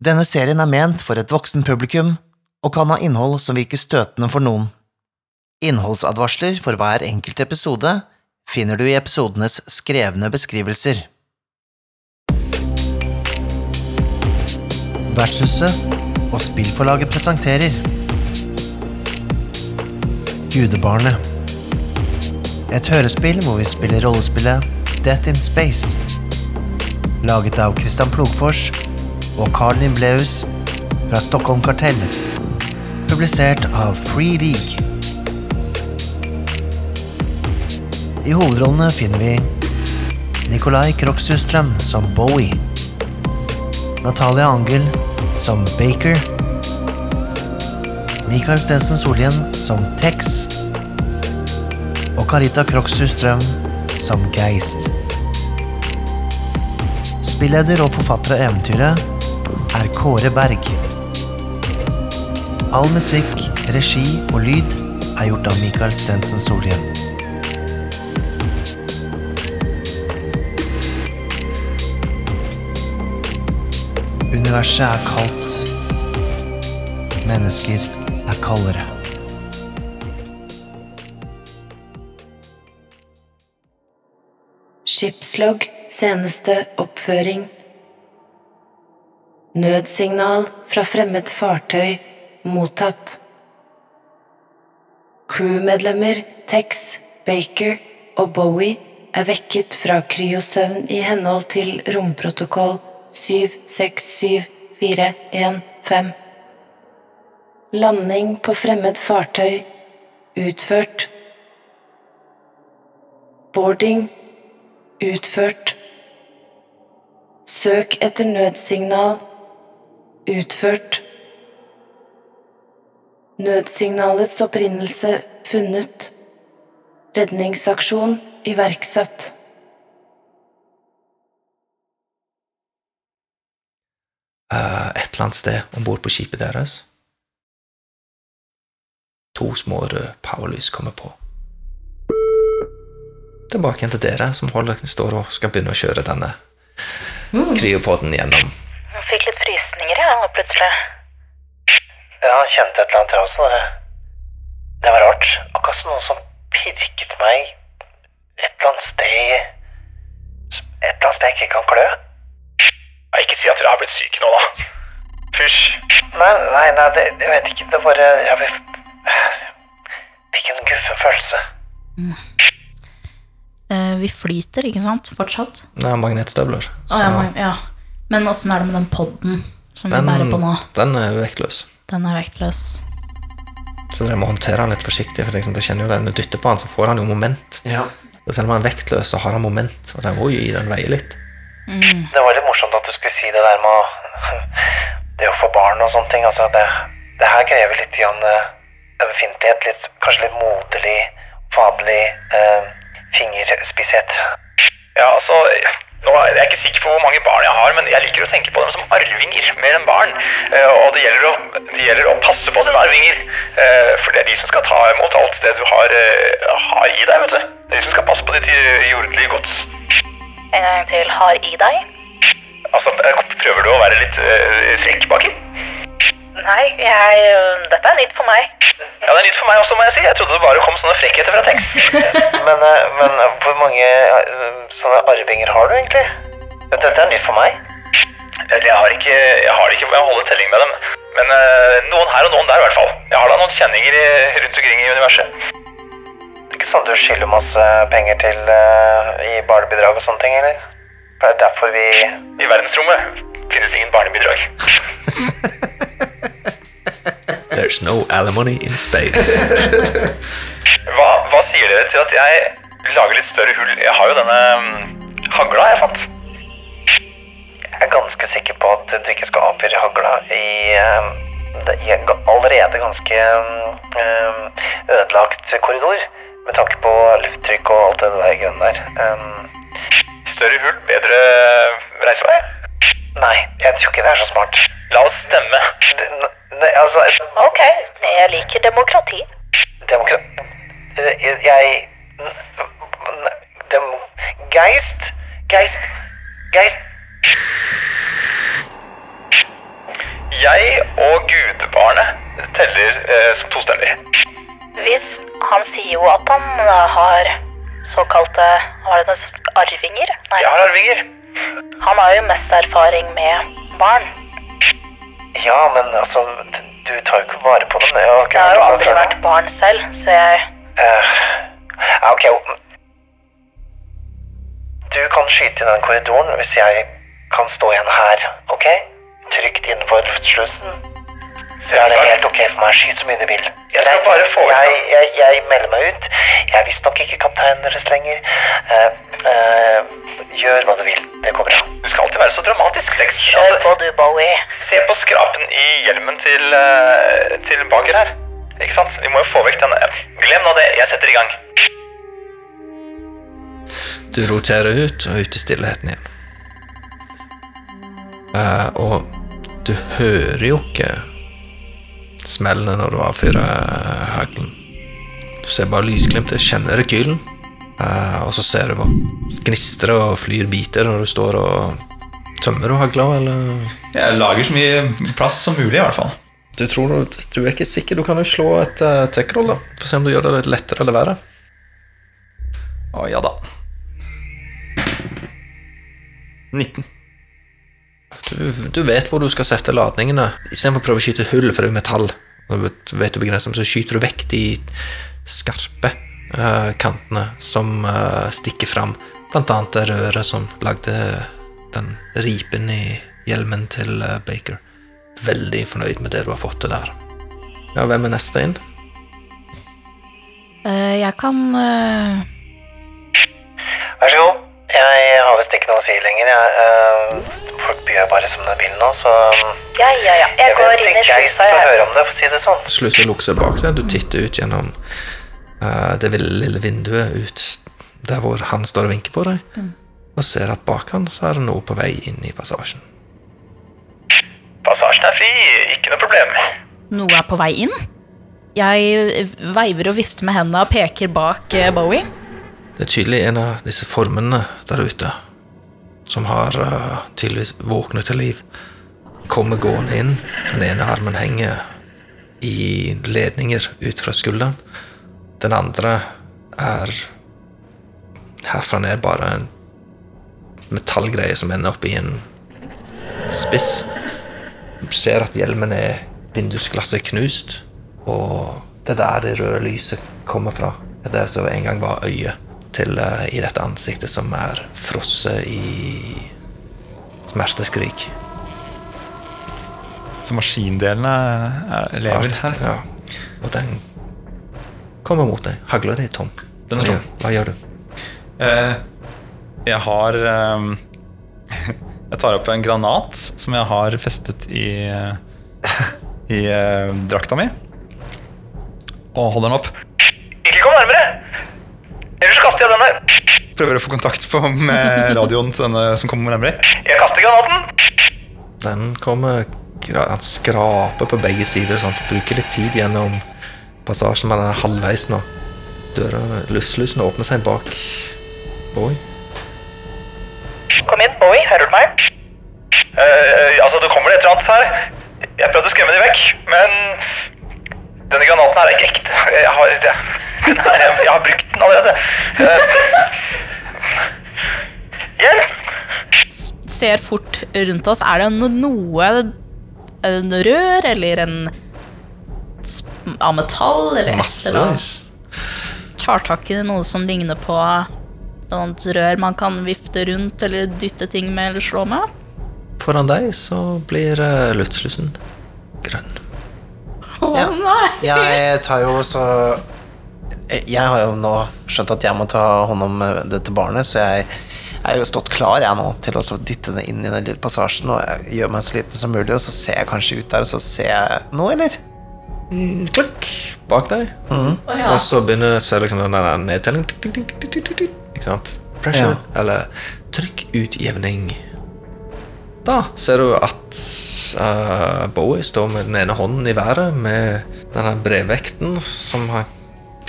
Denne serien er ment for et voksen publikum og kan ha innhold som virker støtende for noen. Innholdsadvarsler for hver enkelt episode finner du i episodenes skrevne beskrivelser. Vertshuset og spillforlaget presenterer Gudebarnet. Et hørespill hvor vi spiller rollespillet Death in Space. Laget av Christian Plogfors og Carl Nimbleus fra Stockholm Kartell. Publisert av Free League. I hovedrollene finner vi Nikolai Kroksustrøm som Bowie. Natalia Angel som Baker. Mikael Stensen Solien som Tex. Og Carita Krokshus-Strøm som Geist. Spilleder og forfatter av eventyret Kåre Berg. All musikk, regi og lyd er gjort av Mikael Stensen Solhjell. Universet er kaldt. Mennesker er kaldere. Skipslogg seneste oppføring. Nødsignal fra fremmed fartøy mottatt. Crewmedlemmer Tex, Baker og Bowie er vekket fra kryosøvn i henhold til romprotokoll 767415. Landing på fremmed fartøy utført. Boarding utført. Søk etter nødsignal utført. Nødsignalets opprinnelse funnet. Redningsaksjon iverksatt. Eh, et eller annet sted om bord på skipet deres. To små røde powerlys kommer på. Tilbake igjen til dere som holder, står og skal begynne å kjøre denne kryopoden gjennom. Jeg, nå plutselig. Ja, jeg kjente et eller annet, jeg også. Det, det var rart. Akkurat som noen som pirket meg et eller annet sted Et eller annet sted jeg ikke kan klø. Ikke si at dere har blitt syke nå, da. Fysj. Nei, nei, nei det, jeg vet ikke. Det bare Jeg fikk, en guffen følelse. Eh, vi flyter, ikke sant? Fortsatt. Nei, magnetstøvler. Å, ja, men, ja. Men åssen er det med den podden som vi bærer på nå? den er vektløs. Den er vektløs. Så dere må håndtere den litt forsiktig. For liksom, det kjenner jo det, Når du dytter på den, så får han jo moment. Ja. Og selv om han er vektløs, så har han moment. Og jo gi den veier litt. Det var litt morsomt at du skulle si det der med å Det å få barn og sånne ting. Altså, det, det her krever litt grann eh, ømfintlighet. Litt, kanskje litt moderlig, faderlig eh, fingerspisshet. Ja, altså nå er jeg ikke sikker på hvor mange barn jeg har, men jeg liker å tenke på dem som arvinger mer enn barn. Eh, og det gjelder, å, det gjelder å passe på sine arvinger. eh, for det er de som skal ta imot alt det du har, eh, har i deg, vet du. Det er de som skal passe på ditt jordelige gods. En gang til har i deg. Altså, prøver du å være litt frekk baki? Nei, jeg øh, Dette er nytt for meg. Ja, det er nytt for meg også, må jeg si. Jeg trodde det bare kom sånne frekkheter fra tekst. Men, eh, men eh, hvor mange eh, sånne arvinger har du egentlig? Dette er nytt for meg. Eller jeg har ikke, jeg har ikke jeg holder telling med dem. Men eh, noen her og noen der i hvert fall. Jeg har da noen kjenninger i, rundt omkring i universet. Det er ikke sånn du skylder masse penger til eh, i barnebidrag og sånne ting, eller? For det er derfor vi I verdensrommet finnes ingen barnebidrag. There's no alimony in space. Hva, hva sier dere til at jeg lager litt større hull? Jeg har jo denne mm, hagla jeg fant. Jeg er ganske sikker på at du ikke skal avfyre hagla i, det, i allerede ganske eh, ødelagt korridor. Med tanke på lufttrykk og alt det der greiene der. Um, Større hull, bedre reisevei. nei, jeg tror ikke det er så smart. La oss stemme. Nei, altså Ok, jeg liker demokrati. Demokrati Jeg, jeg dem, Geist? Geist? Geist? jeg og gudebarnet teller eh, som to stemmer. Hvis han sier jo at han eh, har såkalte det noe arvinger? Nei. Jeg har arvinger. Han har jo mest erfaring med barn. Ja, men altså, du tar jo ikke vare på dem. Jeg har ikke Jeg har jo aldri vært barn selv, så jeg uh, ja, ok. Du kan skyte i den korridoren hvis jeg kan stå igjen her, ok? Trygt innenfor luftslussen. Så er det helt ok for meg. Skyt så mye du vil. Jeg skal bare få ut jeg, jeg, jeg melder meg ut. Jeg er visstnok ikke kapteinen deres lenger. Uh, eh, gjør hva du vil. Det går bra. Du skal alltid være så dramatisk, Lex. Kjør Altså, på, du, Bowie. se på skrapen i hjelmen til, eh, til Bager her. Ikke sant? Vi må jo få vekk den. Glem nå det. Jeg setter i gang. Du roterer ut og ut i stillheten igjen. Uh, og du hører jo ikke smellene når du avfyrer haglen. Du ser bare lysglimtet, kjenner rekylen, eh, og så ser du hva gnistrer og flyr biter når du står og Tømmer og hagler, eller? Jeg lager så mye plass som mulig, i hvert fall. Du tror du, du er ikke sikker. Du kan jo slå et uh, tech-roll, da. For å se om du gjør det litt lettere eller verre. Å ja da. 19. Du, du vet hvor du skal sette ladningene. Istedenfor å prøve å skyte hull, for det er jo metall, Du vet, du begrenset, så skyter du vekk de skarpe kantene som eh, stikker fram. Blant annet det røret som lagde den ripen i hjelmen til eh, Baker. Veldig fornøyd med det du har fått til der. Ja, hvem er neste inn? Eh, jeg kan eh, Vær så god. Jeg har visst ikke noe å si lenger. Jeg, eh, folk byr bare som de vil nå, så Ja, ja, ja. Jeg går inn i jeg slusa, jeg. høre om det, for å si det sånn. Slusa lukker seg bak seg. Du titter ut gjennom eh, det lille vinduet ut der hvor han står og vinker på deg, og ser at bak han så er det noe på vei inn i passasjen. Passasjen er fri. Ikke noe problem. Noe er på vei inn. Jeg veiver og vifter med hendene og peker bak eh, Bowie. Det er tydelig en av disse formene der ute som har uh, tydeligvis våknet til liv. Kommer gående inn. Den ene armen henger i ledninger ut fra skulderen. Den andre er herfra ned bare en metallgreie som ender opp i en spiss. Du ser at hjelmen er Vindusglasset knust, og det er der det røde lyset kommer fra. Det som en gang var øyet til eh, i dette ansiktet som er frosset i smerteskrik. Så maskindelene er, lever her. Ja. Og den kommer mot deg. Hagla di er tom. Den er Hva tom. gjør- Hva gjør du? Eh, jeg har ehm, Jeg tar opp en granat som jeg har festet i I eh, drakta mi. Og holder den opp. Ikke kom nærmere! Ellers kaster jeg den her. Prøver å få kontakt på med radioen til denne som kommer nærmere. Jeg kaster granaten. Den kommer Han skraper på begge sider. Sant? Bruker litt tid gjennom passasjen, men den er halvveis nå. Døra, Luftslusen åpner seg bak Boy. Kom inn, Bowie. Hører du meg? Uh, altså, det kommer et eller annet her. Jeg prøvde å skremme dem vekk, men denne granaten her er ikke ekte. Jeg har, jeg, jeg har brukt den allerede. Uh, Hjelp! Ser fort rundt oss. Er det noe En rør eller en av metall eller et eller annet? Massevis. Tar tak i noe som ligner på et rør man kan vifte rundt eller dytte ting med eller slå med? Foran deg så blir uh, luftslusen grønn. Å Ja. nei! Jeg tar jo så Jeg har jo nå skjønt at jeg må ta hånd om eh, dette barnet, så jeg jeg har jo stått klar jeg nå til å dytte det inn i den lille passasjen, og jeg gjør meg så liten som mulig, og så ser jeg kanskje ut der, og så ser jeg noe, eller? Klikk bak deg. Å ja. Og så begynner så liksom den der nedtellingen. Ikke sant? Pressure. Eller trykkutjevning. Da ser du at uh, Bowie står med den ene hånden i været med denne brevvekten som han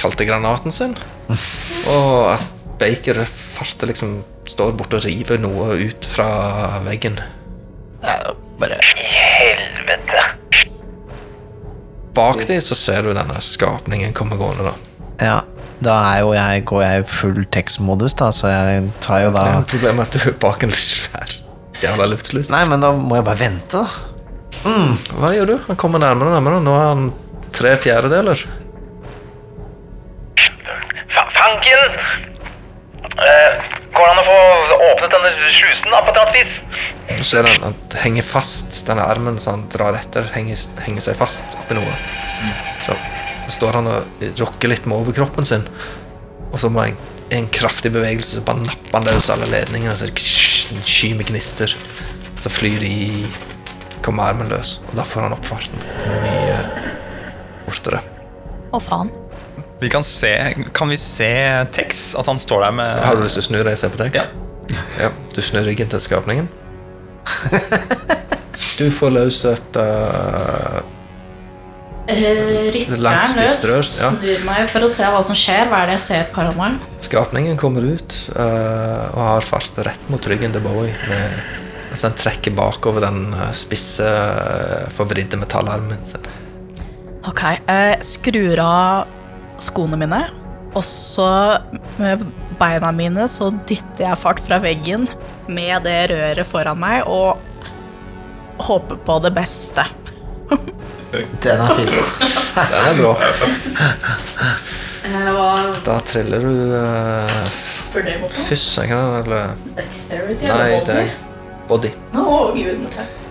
kalte granaten sin. Og at Baker farter liksom står borte og river noe ut fra veggen. Ja, bare. Bak dem så ser du denne skapningen komme gående. da. Ja, da er jo jeg, går jeg i full tekstmodus, da, så jeg tar jo da Ja, problemet er at du er bak en svær jævla luftsluss. Nei, men da må jeg bare vente, da. Hva gjør du? Han kommer nærmere og nærmere. Nå er han tre fjerdedeler. Fanken! Eh, går det an å få åpnet denne slusen da, på et eller annet vis? Du ser han, han henger fast, denne armen som han drar etter, henger, henger seg fast oppi noe. Så står han og rokker litt med overkroppen sin, og så må han i en kraftig bevegelse så bare napper han løs alle ledningene, så en sky med gnister. Så flyr de kommer armen løs, og da får han opp farten mye fortere. Å, faen. Vi kan se Kan vi se Tex? At han står der med Har du lyst til å snu deg og se på tekst? Ja. Ja, du snur ryggen til skapningen. Du får løs et uh, rykker den løs, ja. snur meg for å se hva som skjer. Hva er det jeg ser foran meg? Skapningen kommer ut uh, og har fart rett mot ryggen til Bowie. Med, altså den trekker bakover den spisse, forvridde metallarmen sin. Ok, jeg skrur av skoene mine, og så med beina mine så dytter jeg fart fra veggen med det røret foran meg og håper på det beste. Den er fin. Den er bra. Da treller du uh? Fyss, er ikke det? Eller Dexterity Nei, det er body. Å, gud.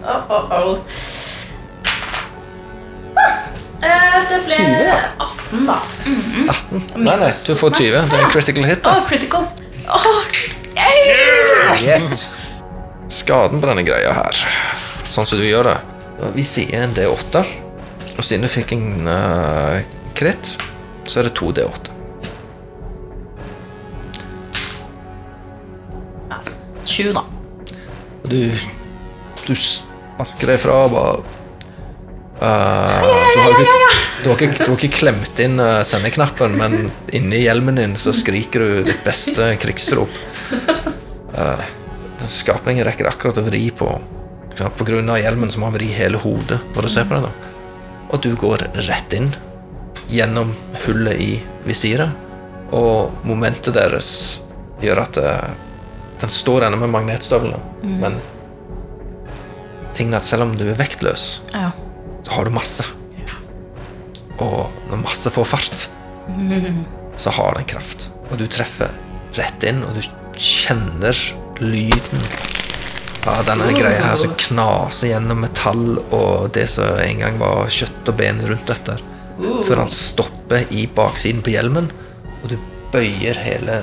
Oh, oh. Eh, Det ble 20, ja. 18, da. 18. Nei, nei, du får 20. Det er en critical hit. da. da critical. Oh, yay! Yes. Skaden på denne greia her, sånn som du gjør det Vi sier en D8, og siden du fikk en uh, kritt, så er det to D8. Sju, da. Og du, du sparker deg fra og bare eh, du, har ikke, du, har ikke, du har ikke klemt inn uh, sendeknappen, men inni hjelmen din så skriker du ditt beste krigsrop. Uh, skapningen rekker akkurat å vri på På grunn av hjelmen så må han vri hele hodet for å se på det. da. Og du går rett inn gjennom hullet i visiret, og momentet deres gjør at uh, den står ennå med magnetstøvlene, men tingen er at selv om du er vektløs, Ja. så har du masse. Og når masse får fart, så har den kraft. Og du treffer rett inn, og du kjenner lyden av denne greia her som knaser gjennom metall og det som en gang var kjøtt og ben rundt dette. Før han stopper i baksiden på hjelmen, og du bøyer hele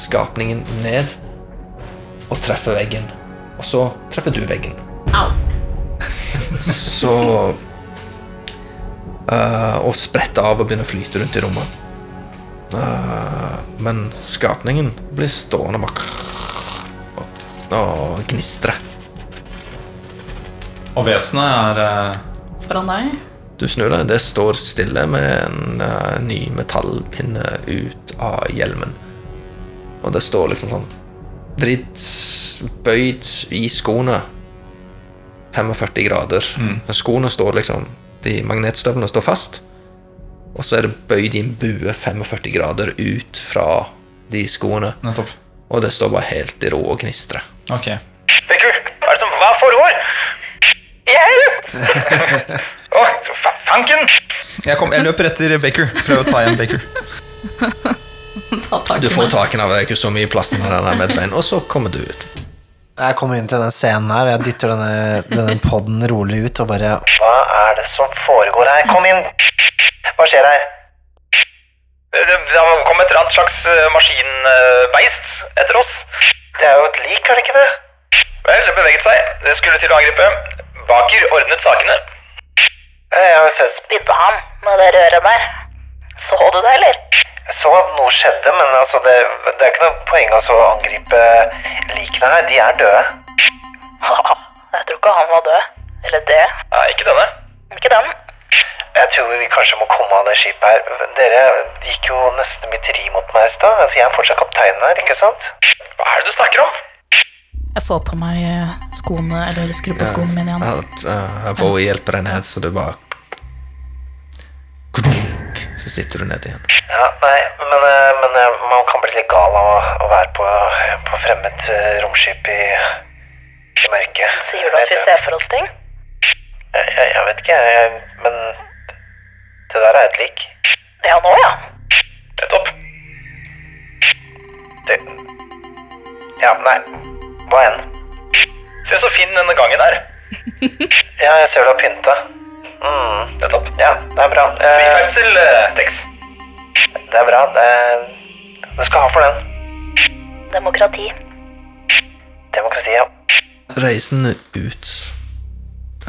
skapningen ned og treffer veggen. Og så treffer du veggen. Au. Så uh, Og spretter av og begynner å flyte rundt i rommet. Eh, men skapningen blir stående bak og, gnistre. Og vesenet er eh, Foran deg. Du snur deg, det står stille med en uh, ny metallpinne ut av hjelmen. Og det står liksom sånn Drittbøyd bøyd i skoene. 45 grader. Mm. Skoene står liksom De magnetstøvlene står fast. Og så er det bøyd i en bue 45 grader ut fra de skoene. Nettopp. Og det står bare helt i ro og gnistrer. Ok. Beku, hva er det som Hva foregår? Hjelp! Å, fa fanken! Jeg, kom, jeg løper etter Baker. Prøver å ta igjen Baker. Ta tak Du får tak i den, det er ikke så mye plass med denne medbein, og så kommer du ut. Jeg kommer inn til den scenen her, jeg dytter denne, denne podden rolig ut og bare Hva er det som foregår her? Kom inn! Hva skjer her? Det, det har kommet et eller annet slags eh, maskinbeist etter oss. Det er jo et lik, er det ikke det? Vel, det beveget seg. Det skulle til å angripe. Baker ordnet sakene. Jeg har sett Spidde han med det røret der. Så du det, eller? Jeg så at noe skjedde, men altså det, det er ikke noe poeng å angripe likene her. De er døde. Jeg tror ikke han var død. Eller det. Nei, ikke denne. Ikke den. Jeg tror vi kanskje må komme av det skipet her. Dere gikk jo nesten mytteri mot meg i stad. Altså, jeg er fortsatt kapteinen her, ikke sant? Hva er det du snakker om? Jeg får på meg skoene, eller skrur på skoene mine igjen. Jeg Bowie hjelper deg ned, så du bare Så sitter du ned igjen. Ja, nei, men, eh, men eh, man kan bli litt gal av å, å være på, på fremmed eh, romskip i, i mørket. Sier du at vi ser for oss ting? Jeg, jeg, jeg vet ikke, jeg, men det der er et lik. Ja, nå ja. Nettopp. Det Ja, nei. Hva enn. Se så fin denne gangen er. Ja, jeg ser du har pynta. Mm, Nettopp. ja, det er bra. Fri Eh, eh, Tex. det er bra. Det, du skal ha for den. Demokrati. Demokrati, ja. Reisen ut,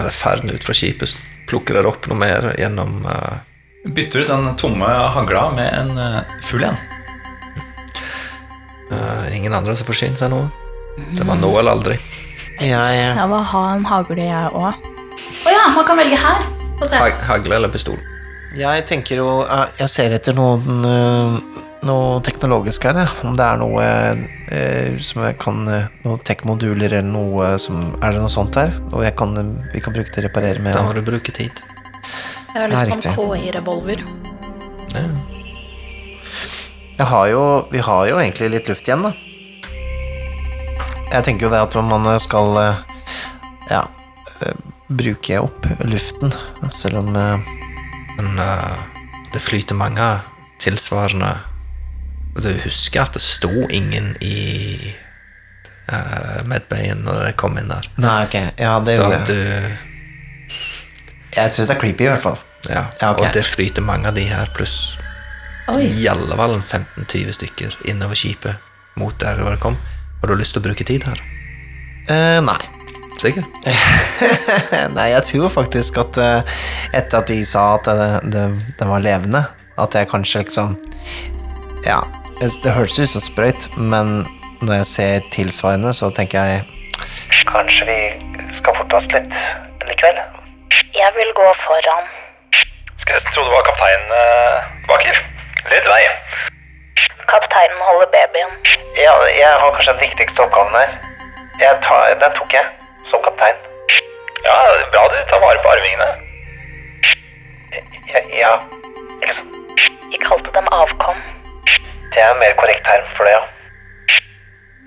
ferden ut fra skipet, plukker der opp noe mer gjennom uh... Bytter ut den tomme hagla med en uh, full en. Uh, Ingen andre som forsynt seg nå. Det var nå eller aldri. Ja, ja. Jeg vil ha en hagle, jeg òg. Å ja, man kan velge her. Hag hagle eller pistol. Ja, jeg tenker jo eh, Jeg ser etter noen eh, noe teknologisk her, om det er noe eh, som jeg kan eh, Noen tech-moduler eller noe som Er det noe sånt her? Noe jeg kan, vi kan bruke til å reparere med? Da må du bruke tid. Jeg har lyst på en KI-revolver. Ja. Jeg har jo, vi har jo egentlig litt luft igjen, da. Jeg tenker jo det at man skal eh, ja, eh, bruke opp luften, selv om Men uh, det flyter mange tilsvarende Og du husker at det sto ingen i uh, medbayen når dere kom inn der. Nei, ok. Ja, det Så gjorde at jeg. du Jeg syns det er creepy, i hvert fall. Ja, Ja, okay. og det flyter mange av de her, pluss Oi. i alle fall 15-20 stykker innover skipet mot der dere kom. Har du lyst til å bruke tid her? Uh, nei. Sikker? Nei, jeg tror faktisk at uh, etter at de sa at det, det, det var levende, at jeg kanskje liksom Ja, det høres ut som sprøyt, men når jeg ser tilsvarende, så tenker jeg Kanskje vi skal forte oss litt likevel? Jeg vil gå foran. Skal nesten tro det var kapteinen eh, baker. Litt vei. Kapteinen holder babyen. Ja, jeg har kanskje den viktigste oppgaven her. Jeg tar, den tok jeg, som kaptein. Ja, bra du tar vare på arvingene. Ja, ja, ikke sant. Vi kalte dem avkom. Det er en mer korrekt term for det, ja.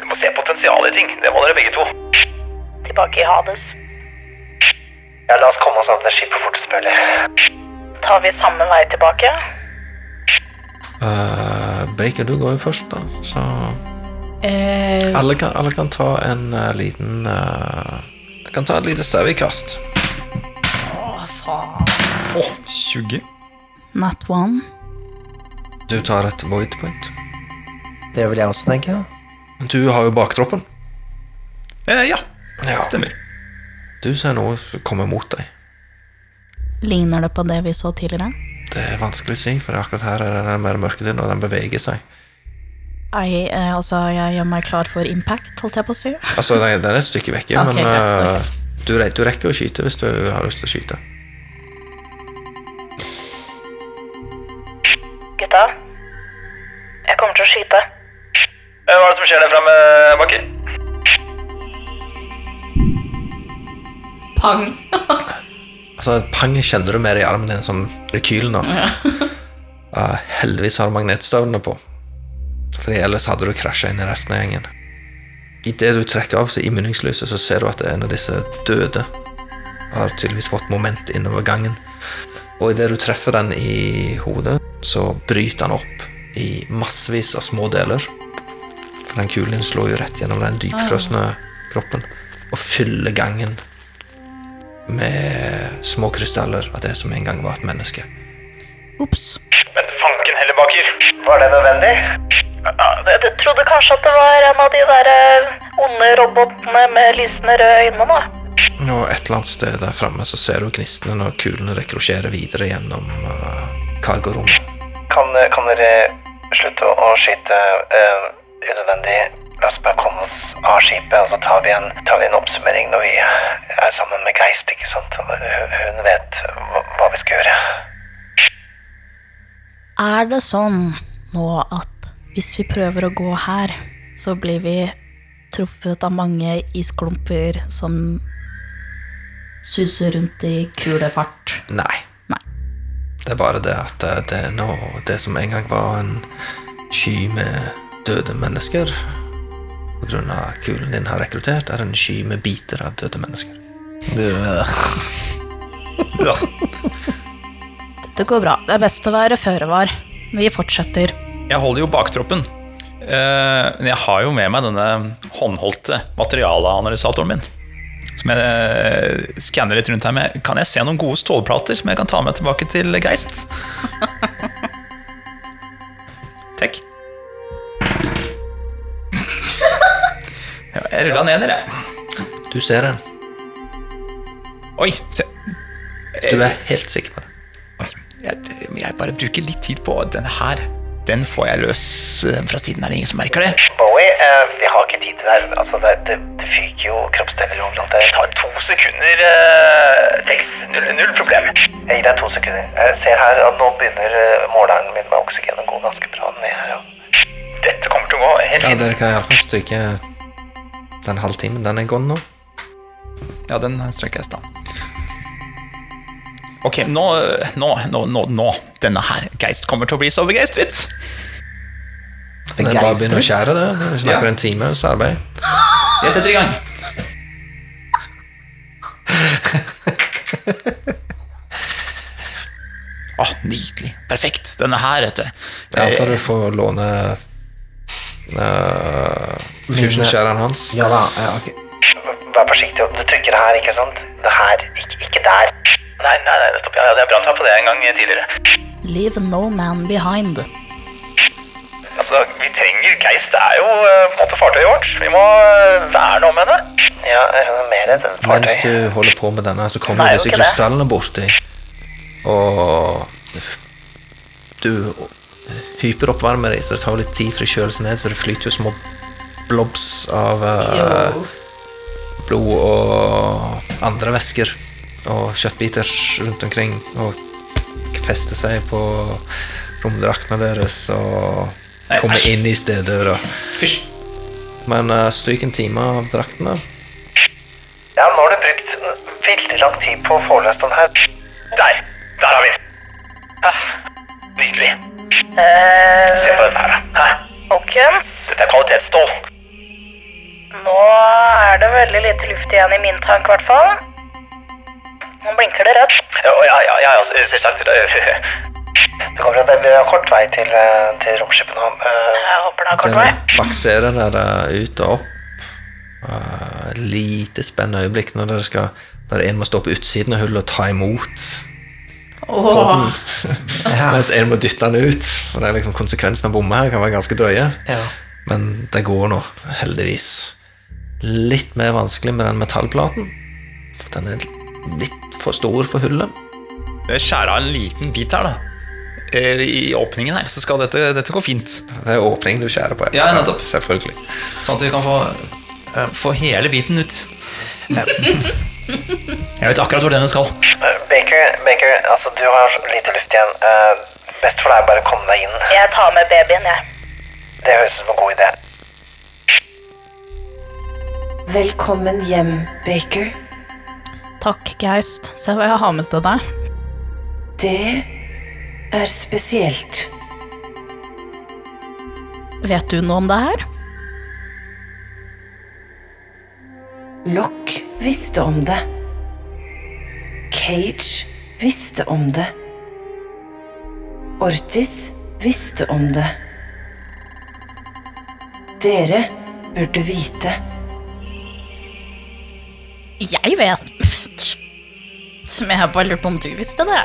Du må se potensialet i ting. Det må dere begge to. Tilbake i Hades. Ja, la oss komme oss an til skipet fortest mulig. Tar vi samme vei tilbake? Uh, Baker, du går jo først, da. Så uh... alle kan, alle kan ta en uh, liten uh, Kan ta et lite sauekast. å, faen. 20. Not one. Du tar et void point. Det vil jeg også tenke. Du har jo baktroppen. Eh, ja, Ja. stemmer. Du ser noe som kommer mot deg. Ligner det på det vi så tidligere? Det er vanskelig å si, for akkurat her er den mer mørketid, og den beveger seg. Nei, eh, altså, jeg gjør meg klar for impact, holdt jeg på å si. Altså, den den er et stykke vekke, okay, men greit, uh, du, du rekker å skyte hvis du har lyst til å skyte. Gutta? Jeg kommer til å skyte. Eh, Hva er det som skjer der framme, Bakke? Pang! Altså, pang kjenner du mer i armen din som rekylen nå. uh, heldigvis har du magnetstøvlene på, Fordi ellers hadde du krasja inn i resten av gjengen. Idet du trekker av i munningslyset så ser du at en av disse døde har tydeligvis fått moment innover gangen. Og idet du treffer den i hodet, så bryter han opp i massevis av små deler. For den kulen din slår jo rett gjennom den dypfrosne kroppen og fyller gangen med små krystaller av det som en gang var et menneske. Ops. Men fanken heller, baker. Var det nødvendig? Ja, Jeg trodde kanskje at det var en av de der eh, onde robotene med lysende røde øyne, da. Og et eller annet sted der framme så ser du gnistene når kulene rekrosjerer videre gjennom uh, cargorommet. Kan, kan dere slutte å skyte eh, unødvendig? La oss bare komme oss av skipet, og så tar vi en, tar vi en oppsummering når vi er sammen med Geist, ikke sant? Hun, vet hva, hva vi skal gjøre. Er det sånn nå at hvis vi prøver å gå her, så blir vi truffet av mange isklumper som suser rundt i kulefart? Nei. Nei. Det er bare det at det er nå Det som en gang var en sky med døde mennesker av kulen din har rekruttert, er en sky med biter av døde mennesker. Dette går bra. Det er best å være føre var. Vi fortsetter. Jeg holder jo baktroppen. Eh, Men jeg har jo med meg denne håndholdte materialeanalysatoren min. Som jeg eh, skanner litt rundt her med. Kan jeg se noen gode stålplater som jeg kan ta med tilbake til Geist? Takk. Jeg rulla ned dere. Du ser den. Oi, se. Du er helt sikker på det. Jeg, jeg bare bruker litt tid på denne her. Den får jeg løs eh, fra siden. Er det ingen som merker det? Bowie, eh, vi har ikke tid til det her. Altså, det, det, det fyker jo kroppsdeler overalt. Det tar to sekunder, uh, seks. Null, null problem. Jeg gir deg to sekunder. Jeg ser her at nå begynner eh, måleren min med oksygen å gå ganske bra ned her. Ja. Dette kommer til å gå helt Ja, fint. Dere kan iallfall stryke den halvtimen den er gone nå. Ja, den strøk jeg i stad. Ok, nå, nå, nå, nå, nå. Denne her Geist kommer til å bli så begeistret. Det er bare å begynne å skjære det. Vi snakker Ja. en times arbeid. Jeg setter i gang. Åh, nydelig. Perfekt. Denne her, vet du. Jeg antar du får låne uh, fusionskjæreren hans. Ja da. ja, ok. Vær forsiktig. Du trykker her, ikke sant? Det her, ikke, ikke der. Nei, nei, nei, stopp. Ja, jeg brant ta på det en gang tidligere. Leave no man behind. Altså, vi trenger Geist. Det er jo eh, på en måte fartøyet vårt. Vi må eh, verne om henne. Ja, er mer enn et Mens du holder på med denne, så kommer Nei, disse krystallene borti. Og du hyperoppvarmer deg, så det tar litt tid for å kjøle seg ned, så det flyter jo små blobs av uh, blod og andre væsker og kjøttbiter rundt omkring og fester seg på romdraktene deres og kommer inn i steder og Fysj. Men uh, stryk en time av draktene. Ja, nå har du brukt veldig lang tid på å få løst den her. Der. Der har vi den. Nydelig. Se på dette her. Hæ? Ok, Dette er kvalitetsstål. nå er det veldig lite luft igjen i min tank, i hvert fall. Nå blinker det rødt. Ja, ja, ja, ja altså, selvsagt. Det kommer til at det blir kort vei til, eh, til romskipet nå. Eh, Jeg håper det har kort Dere vei. bakserer dere ut og opp. Uh, lite spennende øyeblikk når dere skal Der en må stå på utsiden av hullet og ta imot podden. Mens en må dytte den ut. For det er liksom Konsekvensen av bomme her kan være ganske drøye. Ja. Men det går nå, heldigvis. Litt mer vanskelig med den metallplaten. For den er litt for stor for hullet. Jeg skjærer av en liten bit her, da. Eh, I åpningen her, så skal dette, dette gå fint. Det er åpningen du skjærer på. Ja, nettopp. Selvfølgelig. Sånn at vi kan få, eh, få hele biten ut. Jeg vet akkurat hvor den skal. Baker, Baker, altså du har lite luft igjen. Uh, best for deg bare å komme deg inn. Jeg tar med babyen, jeg. Det høres ut som en god idé. Velkommen hjem, Baker. Takk, Geist. Se hva jeg har med til deg. Det er spesielt. Vet du noe om det her? Lock visste om det. Cage visste om det. Ortis visste om det. Dere burde vite. Jeg vet Som jeg bare lurte på om du visste det.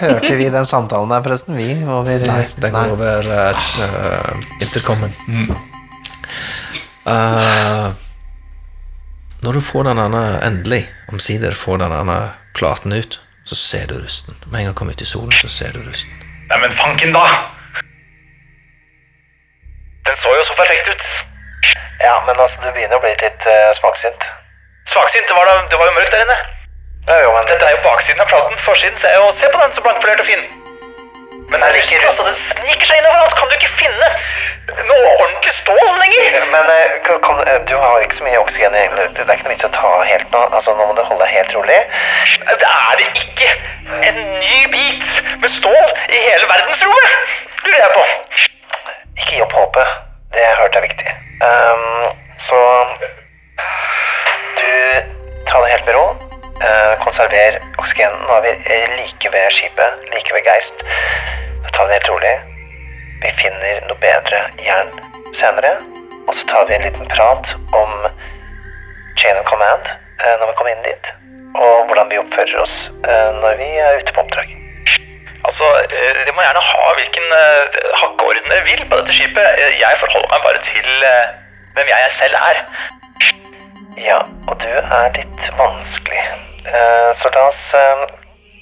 Hørte vi den samtalen der, forresten? Vi over Nei, den går over uh, intercomen. intercomen. Uh, når du får den andre, endelig, omsider får den andre platen ut, så ser du rusten. Med en gang du kommer ut i solen, så ser du rusten. Nei, men fanken, da! Den så jo så perfekt ut. Ja, men altså, du begynner å bli litt uh, svaksynt. Svaksynt. Det var, da, det var jo mørkt der inne. Ja, jo, men Dette er jo baksiden av platen. Forsiden se, jo, se på den, så blankpolert og fin. Men det er ikke altså, det sniker seg innover oss! Kan du ikke finne noe ordentlig stål lenger? Men eh, kan, eh, du har ikke så mye oksygen i. Det er ikke noe vits å ta helt nå. Altså, nå må du holde deg helt rolig. Det er det ikke en ny bit med stål i hele verdensrommet, lurer jeg på. Ikke gi opp håpet. Det hørte jeg viktig. Um, så du tar det helt med ro. Eh, konserver oksygenen. Nå er vi eh, like ved skipet, like ved Geist. Ta det helt rolig. Vi finner noe bedre jern senere. Og så tar vi en liten prat om chain of command eh, når vi kommer inn dit. Og hvordan vi oppfører oss når vi er ute på oppdrag. Altså, Dere må gjerne ha hvilken hakkeorden dere vil på dette skipet. Jeg forholder meg bare til hvem jeg selv er. Ja, og du er litt vanskelig. Eh, så la oss eh,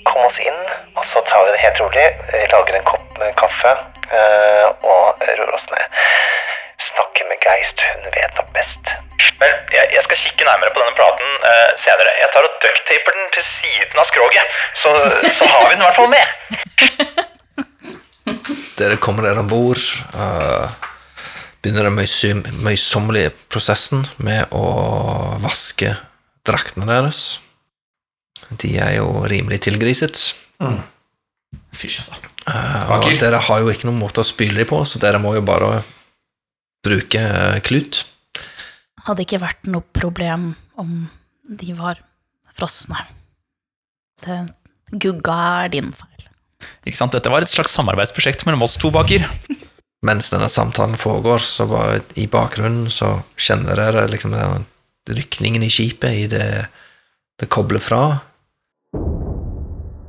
komme oss inn, og så tar vi det helt rolig. Vi lager en kopp med kaffe eh, og roer oss ned. Snakker med Geist, hun vet nok best. Vel, jeg, jeg skal kikke nærmere på denne platen senere. Jeg tar og ducktaper den til siden av skroget, så, så har vi den i hvert fall med. Dere kommer dere om bord. Begynner den møysommelige prosessen med å vaske draktene deres. De er jo rimelig tilgriset. Fysj, altså. Uh, og dere har jo ikke noen måte å spyle dem på, så dere må jo bare bruke eh, klut. Hadde ikke vært noe problem om de var frosne. Det gugga er din feil. Ikke sant? Dette var et slags samarbeidsprosjekt mellom oss to baker. Mens denne samtalen foregår, så bare i bakgrunnen så kjenner dere liksom den rykningen i skipet i det det kobler fra.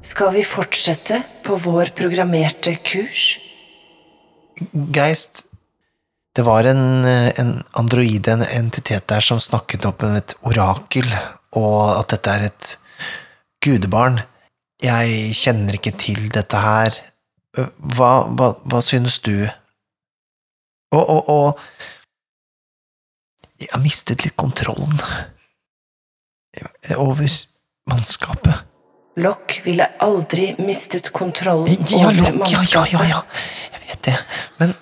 Skal vi fortsette på vår programmerte kurs? Geist, det var en, en androide, en entitet der, som snakket opp om et orakel, og at dette er et gudebarn. Jeg kjenner ikke til dette her. Hva, hva, hva synes du? Og, og, og Jeg har mistet litt kontrollen over mannskapet. Lock ville aldri mistet kontrollen Ja, over Locke, ja, ja, ja, ja, jeg vet det, men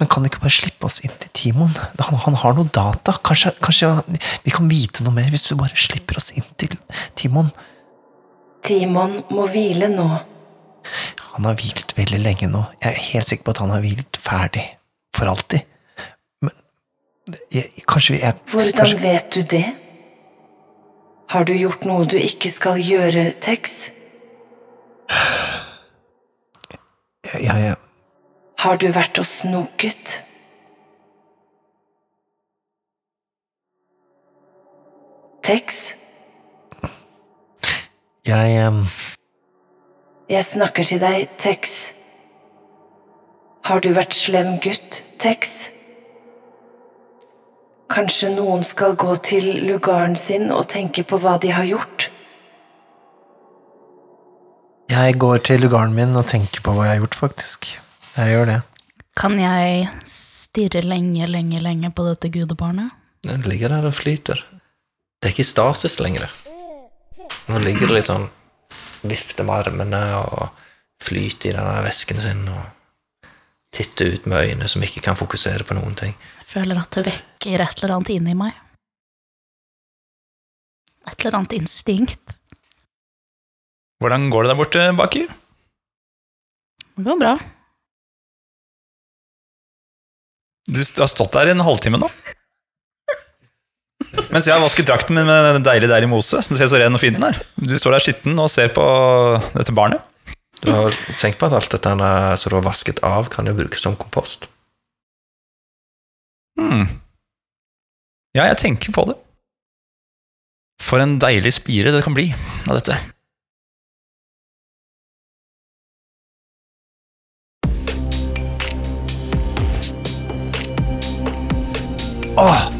men kan du ikke bare slippe oss inn til Timon? Han, han har noe data. Kanskje, kanskje vi kan vite noe mer hvis du bare slipper oss inn til Timon? Timon må hvile nå. Han har hvilt veldig lenge nå. Jeg er helt sikker på at han har hvilt ferdig. For alltid. Men jeg, kanskje vi er Hvordan kanskje, vet du det? Har du gjort noe du ikke skal gjøre, Tex? jeg, jeg, Har du vært og snoket? Tex, jeg, em, jeg snakker til deg, Tex. Har du vært slem gutt, Tex? Kanskje noen skal gå til lugaren sin og tenke på hva de har gjort? jeg går til lugaren min og tenker på hva jeg har gjort, faktisk. Jeg gjør det. Kan jeg stirre lenge, lenge, lenge på dette gudebarnet? Den ligger der og flyter. Det er ikke stasis lenger. Nå ligger det litt sånn Vifter med armene og flyte i denne væsken sin og titte ut med øyne som ikke kan fokusere på noen ting. Jeg føler at det vekker et eller annet inni meg. Et eller annet instinkt. Hvordan går det der borte, baker? Det går bra. Du har stått der i en halvtime nå. Mens jeg har vasket drakten min med en deilig, deilig mose. Den ser så ren og fin den er. Du står der skitten og ser på dette barnet. Du har tenkt på at alt dette som du har vasket av, kan jo brukes som kompost. Hmm. Ja, jeg tenker på det. For en deilig spire det kan bli av dette. Åh,